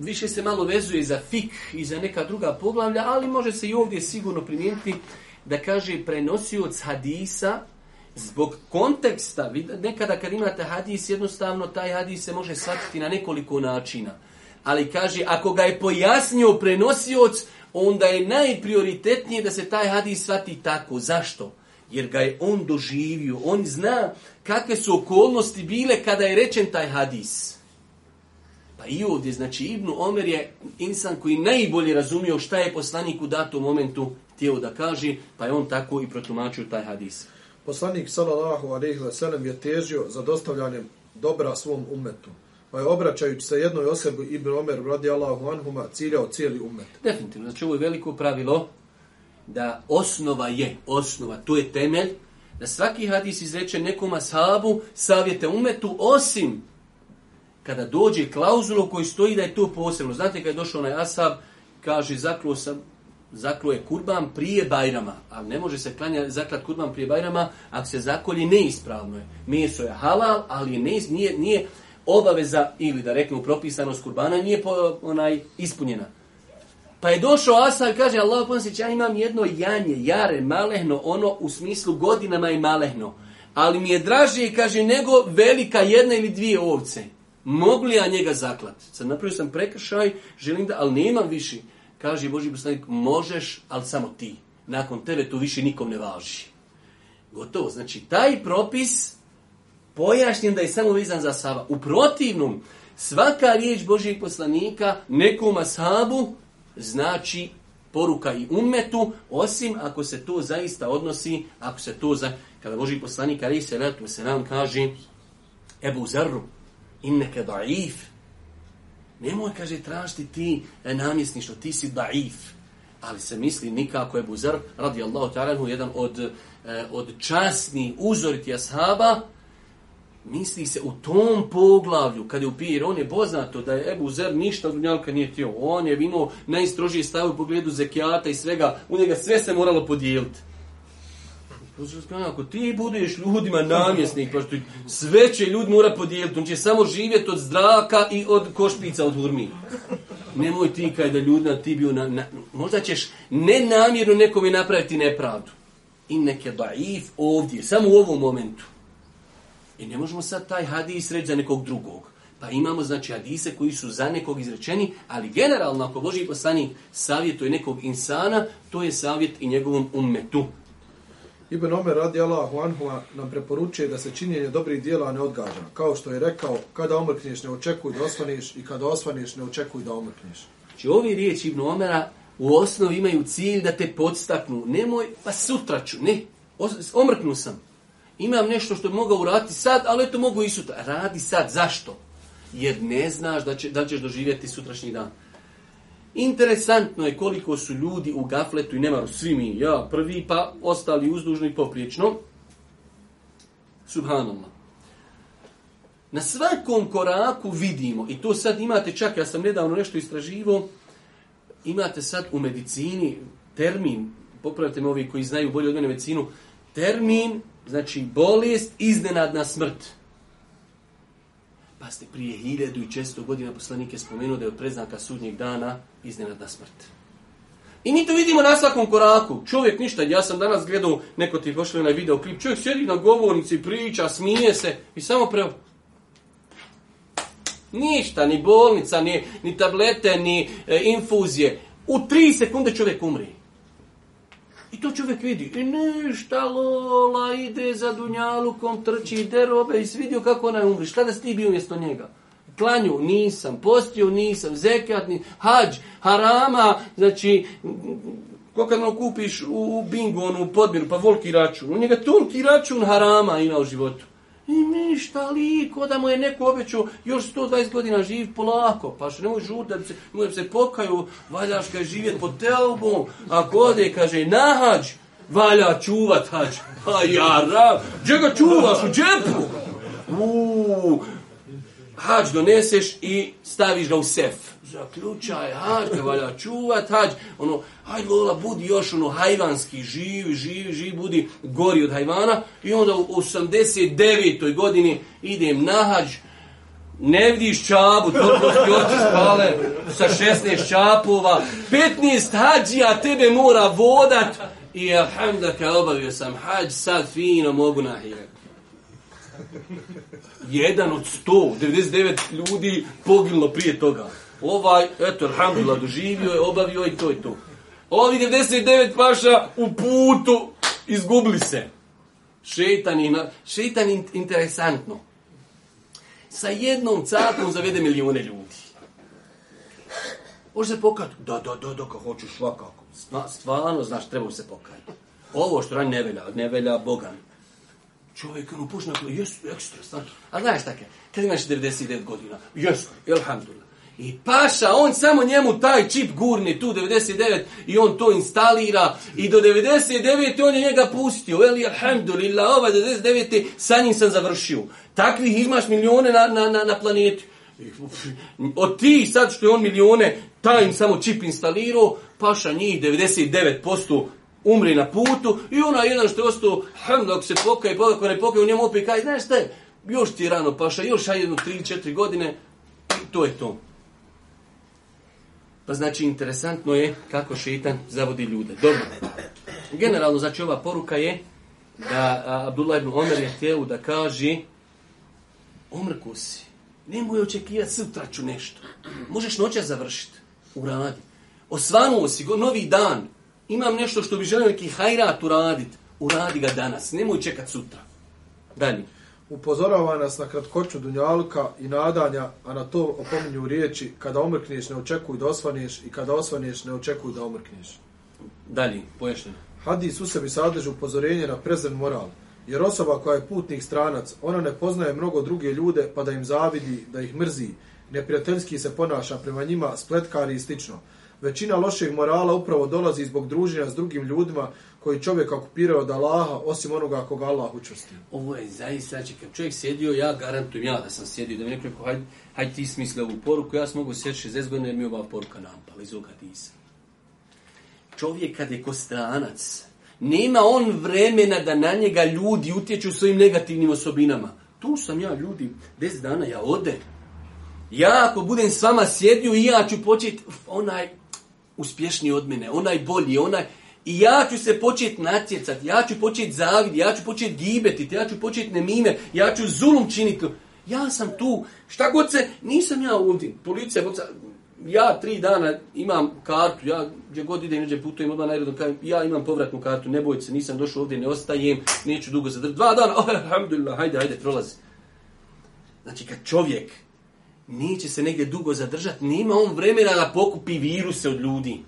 više se malo vezuje za fik i za neka druga poglavlja, ali može se i ovdje sigurno primijeniti da kaže prenosioc hadisa zbog konteksta. Nekada kad imate hadis, jednostavno taj hadis se može shvatiti na nekoliko načina. Ali kaže, ako ga je pojasnio prenosioc, onda je najprioritetnije da se taj hadis shvati tako. Zašto? Jer ga je on doživio. On zna kakve su okolnosti bile kada je rečen taj hadis. Pa i ovdje, znači Ibnu Omer je insan koji najbolje razumio šta je poslanik u datom momentu htio da kaže, pa je on tako i protumačio taj hadis. Poslanik sallallahu alejhi ve sellem je težio za dostavljanjem dobra svom umetu. Pa je obraćajući se jednoj osobi Ibn Omer Allahu anhuma ciljao cijeli umet. Definitivno, znači ovo je veliko pravilo da osnova je, osnova, to je temelj, da svaki hadis izreče nekom ashabu savjete umetu, osim kada dođe klauzulu koji stoji da je to posebno. Znate kada je došao onaj Asab, kaže zaklo sam, je kurban prije Bajrama, a ne može se klanja zaklat kurban prije Bajrama, ako se zakolji neispravno je. Meso je halal, ali ne, nije, nije obaveza ili da reknu propisanost kurbana nije onaj ispunjena. Pa je došao Asa i kaže, Allah ponosić, ja imam jedno janje, jare, malehno, ono u smislu godinama je malehno. Ali mi je draže, kaže, nego velika jedna ili dvije ovce li ja njega zaklati? Sad napravio sam prekršaj, želim da, ali nemam više. Kaže Boži poslanik, možeš, ali samo ti. Nakon tebe tu više nikom ne važi. Gotovo. Znači, taj propis pojašnjen da je samo vezan za Sava. U protivnom, svaka riječ Božijeg poslanika nekom sabu znači poruka i umetu, osim ako se to zaista odnosi, ako se to za... Kada Boži poslanik Ali se nam kaže Ebu Zarru, inneke da'if. Nemoj, kaže, tražiti ti e, namjesništvo, ti si da'if. Ali se misli nikako je Buzer, radi Allahu Taranhu, jedan od, e, od časni uzoriti ashaba, misli se u tom poglavlju, kad je u pir on je poznato da je Ebu Zer ništa od dunjalka nije htio. On je vino najstrožiji stav u pogledu zekijata i svega, u njega sve se moralo podijeliti. Ako ti budeš ljudima namjesnik, pa što sve će ljud mora podijeliti, on će samo živjeti od zraka i od košpica, od hurmi. Nemoj ti kaj da ljudna ti bio... Na, možda ćeš nenamjerno nekome napraviti nepravdu. I neke daif ovdje, samo u ovom momentu. I ne možemo sad taj hadis reći za nekog drugog. Pa imamo znači hadise koji su za nekog izrečeni, ali generalno ako Boži poslani savjetuje nekog insana, to je savjet i njegovom ummetu. Ibn Omer radi Allahu anhuma nam preporučuje da se činjenje dobrih dijela ne odgađa. Kao što je rekao, kada omrkneš ne očekuj da osvaniš i kada osvaniš, ne očekuj da omrkneš. Znači ovi riječi Ibn Omera u osnovi imaju cilj da te podstaknu. Nemoj, pa sutra ću, ne, omrknu sam. Imam nešto što mogao uraditi sad, ali eto mogu i sutra. Radi sad, zašto? Jer ne znaš da, će, da ćeš doživjeti sutrašnji dan. Interesantno je koliko su ljudi u gafletu i nemaru, svi mi, ja prvi pa ostali uzdužni popriječno. Subhanallah. Na svakom koraku vidimo, i to sad imate čak, ja sam nedavno nešto istraživo, imate sad u medicini termin, popravite me ovi koji znaju bolje od mene medicinu, termin, znači bolest, iznenadna smrt. Pa ste prije 1600 godina poslanik je spomenuo da je od preznaka sudnjeg dana iznenadna smrt. I mi to vidimo na svakom koraku. Čovjek ništa, ja sam danas gledao, neko ti je pošao na video klip, čovjek sjedi na govornici, priča, smije se i samo preo. Ništa, ni bolnica, ni, ni tablete, ni e, infuzije. U tri sekunde čovjek umri. I to čovjek vidi. I ništa lola ide za dunjalukom, trči derobe i svidio kako ona je umri. Šta da si ti bio umjesto njega? Klanju nisam, postio nisam, zekat nisam, hađ, harama, znači, ko ono kupiš u, u bingu, onu podmiru pa volki račun. U njega tunki račun harama ima u životu. I ništa liko, da mu je neko obećao još 120 godina živ polako, pa što nemoj žur da se, se pokaju, valjaš kaj živjet pod telbom, ako ode, kaže, nahađ, valja čuvat hađ. pa ja, rav, gdje ga čuvaš, u džepu? Uuu, hađ doneseš i staviš ga u sef zaključaj hađ, valja čuvat hađ, ono, hajde Lola, budi još ono hajvanski, živi, živi, živi, budi gori od hajvana i onda u 89. godini idem na hađ, ne vidiš čabu, to spale, sa 16 čapova, 15 hađija tebe mora vodat i alhamdaka obavio sam hađ, sad fino mogu Jedan od sto, 99 ljudi poginulo prije toga. Ovaj, eto, alhamdulillah, doživio je, obavio i to i to. Ovi 99 paša u putu izgubili se. Šetan, je, šetan je interesantno. Sa jednom catom zavede milijune ljudi. Može se pokajati. Da, da, da, da, kako hoćeš, svakako. Stvarno, znaš, treba se pokajati. Ovo što radi nevelja, velja Bogan. Čovjek, ono, pušna, jesu, ekstra, stvarno. A znaš tako, kad imaš 99 godina, jesu, elhamdulillah. I paša, on samo njemu taj čip gurni tu 99 i on to instalira i do 99 on je njega pustio. Veli, alhamdulillah, ovaj 99 sa njim sam završio. Takvih imaš milijone na, na, na, na planeti. Od ti sad što je on milijone, taj im samo čip instalirao, paša njih 99% umri na putu i onaj jedan što je ostao, hm, ako se pokaje, pa ako ne pokaje, u njemu opet kaj, znaš šta je, još ti je rano paša, još aj jednu 3-4 godine, to je to. Pa znači interesantno je kako šeitan zavodi ljude. Dobro. Generalno znači ova poruka je da Abdullah ibn Omer je da kaže omrku si. Nemoj očekivati sutra ću nešto. Možeš noća završiti. Uradi. Osvanuo si go, novi dan. Imam nešto što bi želio neki hajrat uraditi. Uradi ga danas. Nemoj čekati sutra. Dalje upozorava nas na kratkoću dunjalka i nadanja, a na to opominju riječi kada omrkneš ne očekuj da osvaneš i kada osvaneš ne očekuj da omrkneš. Dalje, pojašnjeno. Hadis u sebi sadrži upozorenje na prezren moral, jer osoba koja je putnik stranac, ona ne poznaje mnogo druge ljude pa da im zavidi, da ih mrzi, neprijateljski se ponaša prema njima, spletkari i slično. Većina lošeg morala upravo dolazi zbog druženja s drugim ljudima koji čovjek okupira od Allaha, osim onoga koga Allah učvrsti. Ovo je zaista, znači, kad čovjek sjedio, ja garantujem ja da sam sjedio, da mi neko rekao, hajde haj ti smisli ovu poruku, ja sam mogu sjeći 60 godina jer mi je ova poruka nampala, iz ovoga nisam. Čovjek kad je ko stranac, nema on vremena da na njega ljudi utječu svojim negativnim osobinama. Tu sam ja, ljudi, 10 dana ja ode. Ja ako budem s vama sjedio i ja ću početi onaj uspješni od mene, onaj bolji, onaj... I ja ću se početi natjecati, ja ću početi zavid, ja ću početi gibeti ja ću početi nemime, ja ću zulum činiti. Ja sam tu, šta god se, nisam ja ovdje, policija, ja tri dana imam kartu, ja gdje god idem, gdje putujem, odmah najredom ja imam povratnu kartu, ne bojte se, nisam došao ovdje, ne ostajem, neću dugo zadržati. Dva dana, oh, alhamdulillah, hajde, hajde, prolazi. Znači, kad čovjek neće se negdje dugo zadržati, nema on vremena da pokupi viruse od ljudi.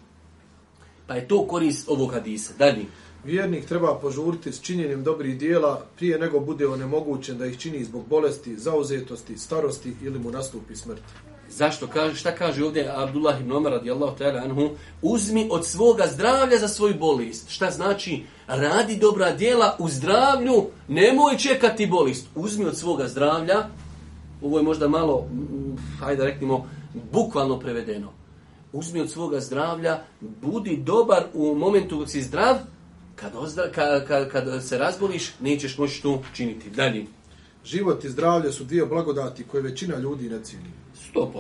Pa je to korist ovog hadisa. Dalje. Vjernik treba požuriti s činjenjem dobrih dijela prije nego bude onemogućen da ih čini zbog bolesti, zauzetosti, starosti ili mu nastupi smrt. Zašto? Kaže, šta kaže ovdje Abdullah ibn Omar radijallahu ta'ala anhu? Uzmi od svoga zdravlja za svoju bolest. Šta znači? Radi dobra djela u zdravlju, nemoj čekati bolest. Uzmi od svoga zdravlja, ovo je možda malo, mm, mm, hajde da bukvalno prevedeno. Uzmi od svoga zdravlja, budi dobar u momentu kad si zdrav, kad, ozdra, ka, kad se razboliš, nećeš moći to činiti. Dalje. Život i zdravlje su dvije blagodati koje većina ljudi ne cijeli. 100%.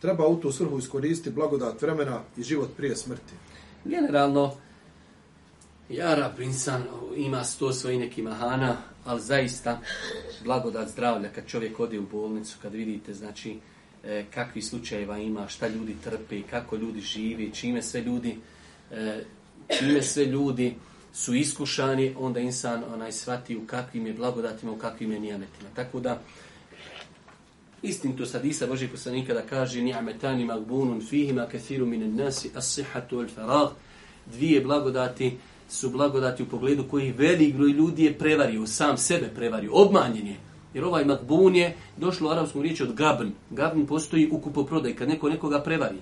Treba u tu svrhu iskoristiti blagodat vremena i život prije smrti. Generalno, Jara Prinsan ima sto svojih nekih mahana, ali zaista blagodat zdravlja kad čovjek ode u bolnicu, kad vidite, znači, e, kakvi slučajeva ima, šta ljudi trpe, kako ljudi živi, čime sve ljudi, e, ljudi su iskušani, onda insan onaj shvati u kakvim je blagodatima, u kakvim je nijametima. Tako da, istinto sad Isa ko poslanika da kaže nijametani magbunun fihima kathiru mine nasi as al-farag dvije blagodati su blagodati u pogledu koji veli broj ljudi je prevario, sam sebe prevario, obmanjen je. Jer ovaj makbun je došlo u arapskom riječi od gabn. Gabn postoji u kupoprodaj, kad neko nekoga prevari.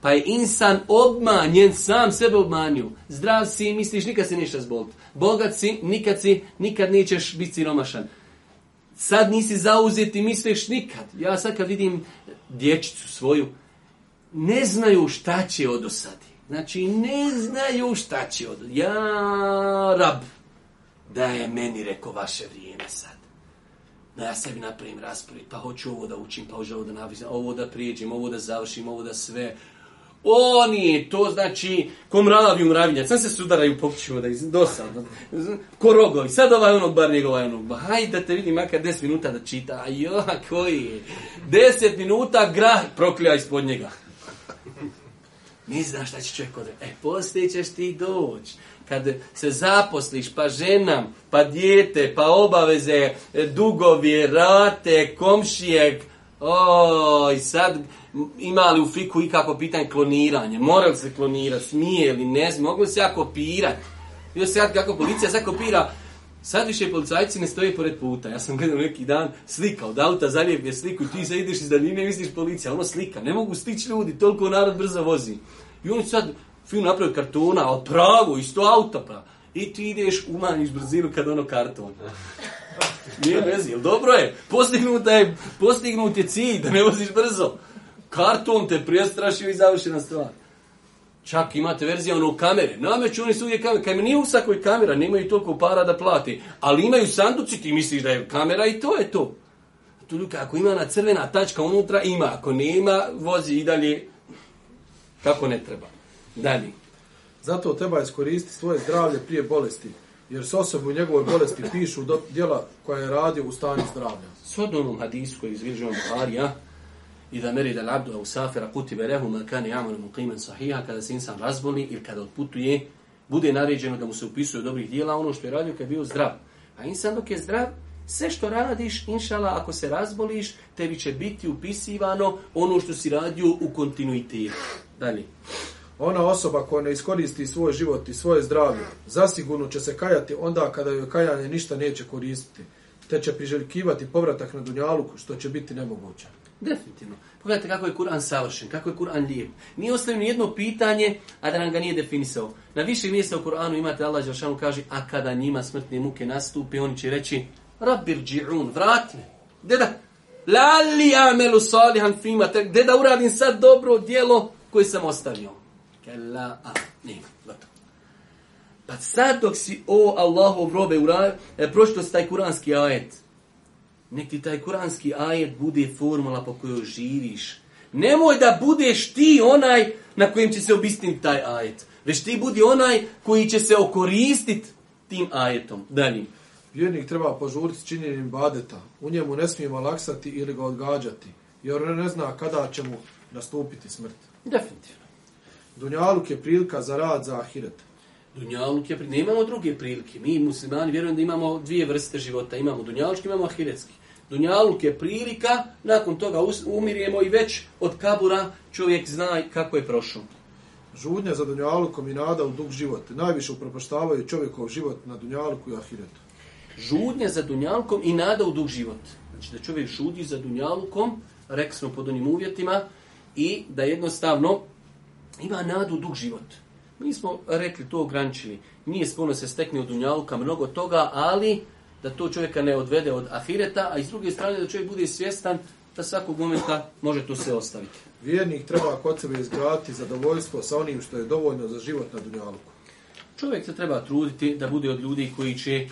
Pa je insan obmanjen, sam sebe obmanju. Zdrav si, misliš, nikad si ništa zbolt. Bogat si, nikad si, nikad nećeš biti siromašan. Sad nisi zauzet i misliš nikad. Ja sad kad vidim dječicu svoju, ne znaju šta će od osadi. Znači, ne znaju šta će od... Ja, rab, da je meni, rekao, vaše vrijeme sad da ja sebi napravim raspored, pa hoću ovo da učim, pa hoću ovo da napisam, ovo da prijeđem, ovo da završim, ovo da sve. oni to znači, kom u mravinjac, sam se sudaraju, popućimo da iz dosadno. Ko rogovi, sad ovaj onog bar nego ovaj onog, hajde da te vidim makar deset minuta da čita, a jo, koji je, 10 minuta grah proklija ispod njega. Ne znaš šta će čovjek odreći. E, poslije ćeš ti doći kad se zaposliš, pa žena, pa dijete, pa obaveze, dugovi, rate, komšijek, oj, sad ima li u fiku kako pitanje kloniranje, mora se klonirati, smije ili ne mogu se ja kopirati. još sad kako policija sad kopira, Sad više policajci ne stoje pored puta. Ja sam gledao neki dan slika od auta zalijep je sliku i ti sad ideš iz daljine i misliš policija. Ono slika. Ne mogu stići ljudi, toliko narod brzo vozi. I oni sad film napravio kartona, ali pravo, isto auta pa. I ti ideš umanjiš brzinu kad ono karton. Nije vezi, jel dobro je? Postignut je, postignut je cilj da ne voziš brzo. Karton te prijestrašio i završena stvar. Čak imate verzija ono kamere. Nameću oni uvijek kamere. Kaj nije u kamera, nemaju toliko para da plati. Ali imaju sanduci, ti misliš da je kamera i to je to. Tu ljuka, ako ima na crvena tačka unutra, ima. Ako nema, vozi i dalje kako ne treba dani. Zato treba iskoristiti svoje zdravlje prije bolesti, jer s osobom u njegovoj bolesti pišu do, djela koja je radio u stanju zdravlja. Svodno onom hadisu koji izvježujem Buharija, i da meri da l'abdu au safira kuti man amal muqiman sahiha, kada se insan razboli ili kada odputuje, bude naređeno da mu se upisuje dobrih djela ono što je radio kad je bio zdrav. A insan dok je zdrav, sve što radiš, inšala, ako se razboliš, tebi će biti upisivano ono što si radio u kontinuitetu. Dalje. Ona osoba koja ne iskoristi svoj život i svoje zdravlje, zasigurno će se kajati onda kada joj kajanje ništa neće koristiti, te će priželjkivati povratak na Dunjaluku, što će biti nemoguće. Definitivno. Pogledajte kako je Kur'an savršen, kako je Kur'an lijep. Nije ni jedno pitanje, a da nam ga nije definisao. Na više mjesta u Kur'anu imate Allah Đelšanu kaže, a kada njima smrtne muke nastupi, oni će reći, Rabir dži'un, vrati me. Deda, lali amelu salihan fima, deda uradim sad dobro djelo koje sam ostavio a, nema, gotovo. Pa sad dok si o Allahu robe u raju, e, si taj kuranski ajet. Nek ti taj kuranski ajet bude formula po kojoj živiš. Nemoj da budeš ti onaj na kojem će se obistiti taj ajet. Već ti budi onaj koji će se okoristiti tim ajetom. Dalje. Vjernik treba požuriti činjenim badeta. U njemu ne smijemo laksati ili ga odgađati. Jer ne zna kada će mu nastupiti smrt. Definitivno. Dunjaluk je prilika za rad za ahiret. Dunjaluk je prilika. Nemamo druge prilike. Mi muslimani vjerujem da imamo dvije vrste života. Imamo dunjalučki, imamo ahiretski. Dunjaluk je prilika, nakon toga umiremo i već od kabura čovjek zna kako je prošao. Žudnja za Dunjalukom i nada u dug život. Najviše upropaštavaju čovjekov život na Dunjaluku i Ahiretu. Žudnja za Dunjalukom i nada u dug život. Znači da čovjek žudi za Dunjalukom, rekli smo pod onim uvjetima, i da jednostavno ima nadu dug život. Mi smo rekli, to ograničili. Nije spuno se stekne od dunjaluka mnogo toga, ali da to čovjeka ne odvede od afireta, a iz druge strane da čovjek bude svjestan da svakog momenta može to sve ostaviti. Vjernik treba kod sebe izgraditi zadovoljstvo sa onim što je dovoljno za život na dunjaluku. Čovjek se treba truditi da bude od ljudi koji će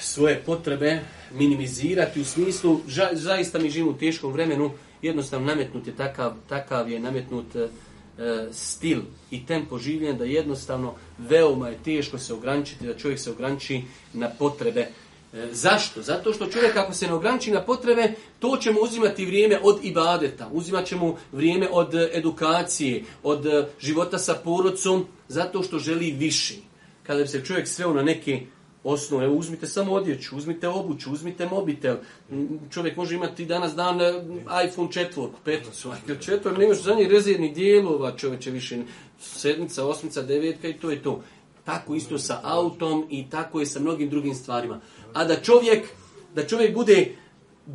svoje potrebe minimizirati u smislu, zaista mi živimo u teškom vremenu, jednostavno nametnut je takav, je nametnut e, e, stil i tempo življenja da jednostavno veoma je teško se ograničiti, da čovjek se ograniči na potrebe. E, zašto? Zato što čovjek ako se ne ograniči na potrebe, to će mu uzimati vrijeme od ibadeta, uzimat će mu vrijeme od edukacije, od života sa porodcom, zato što želi više. Kada bi se čovjek sveo na neke Osnovno, evo, uzmite samo odjeću, uzmite obuću, uzmite mobitel. Mm, čovjek može imati danas dan e, iPhone 4, 5, četvor, nemaš za njih rezervnih dijelova, čovječe više, sedmica, osmica, devetka i to je to. Tako isto sa autom i tako je sa mnogim drugim stvarima. A da čovjek, da čovjek bude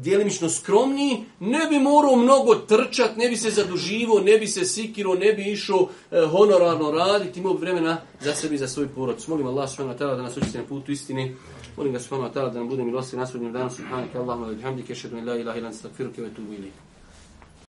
djelimično skromniji, ne bi morao mnogo trčati, ne bi se zaduživo, ne bi se sikiro, ne bi išao e, honorarno raditi, imao vremena za sebi i za svoj porod. Molim Allah subhanahu da nas učite na putu istini. Molim ga subhanahu da nam bude milosti na svodnjem danu. Subhanahu wa ta'ala, Allahumma wa la ilaha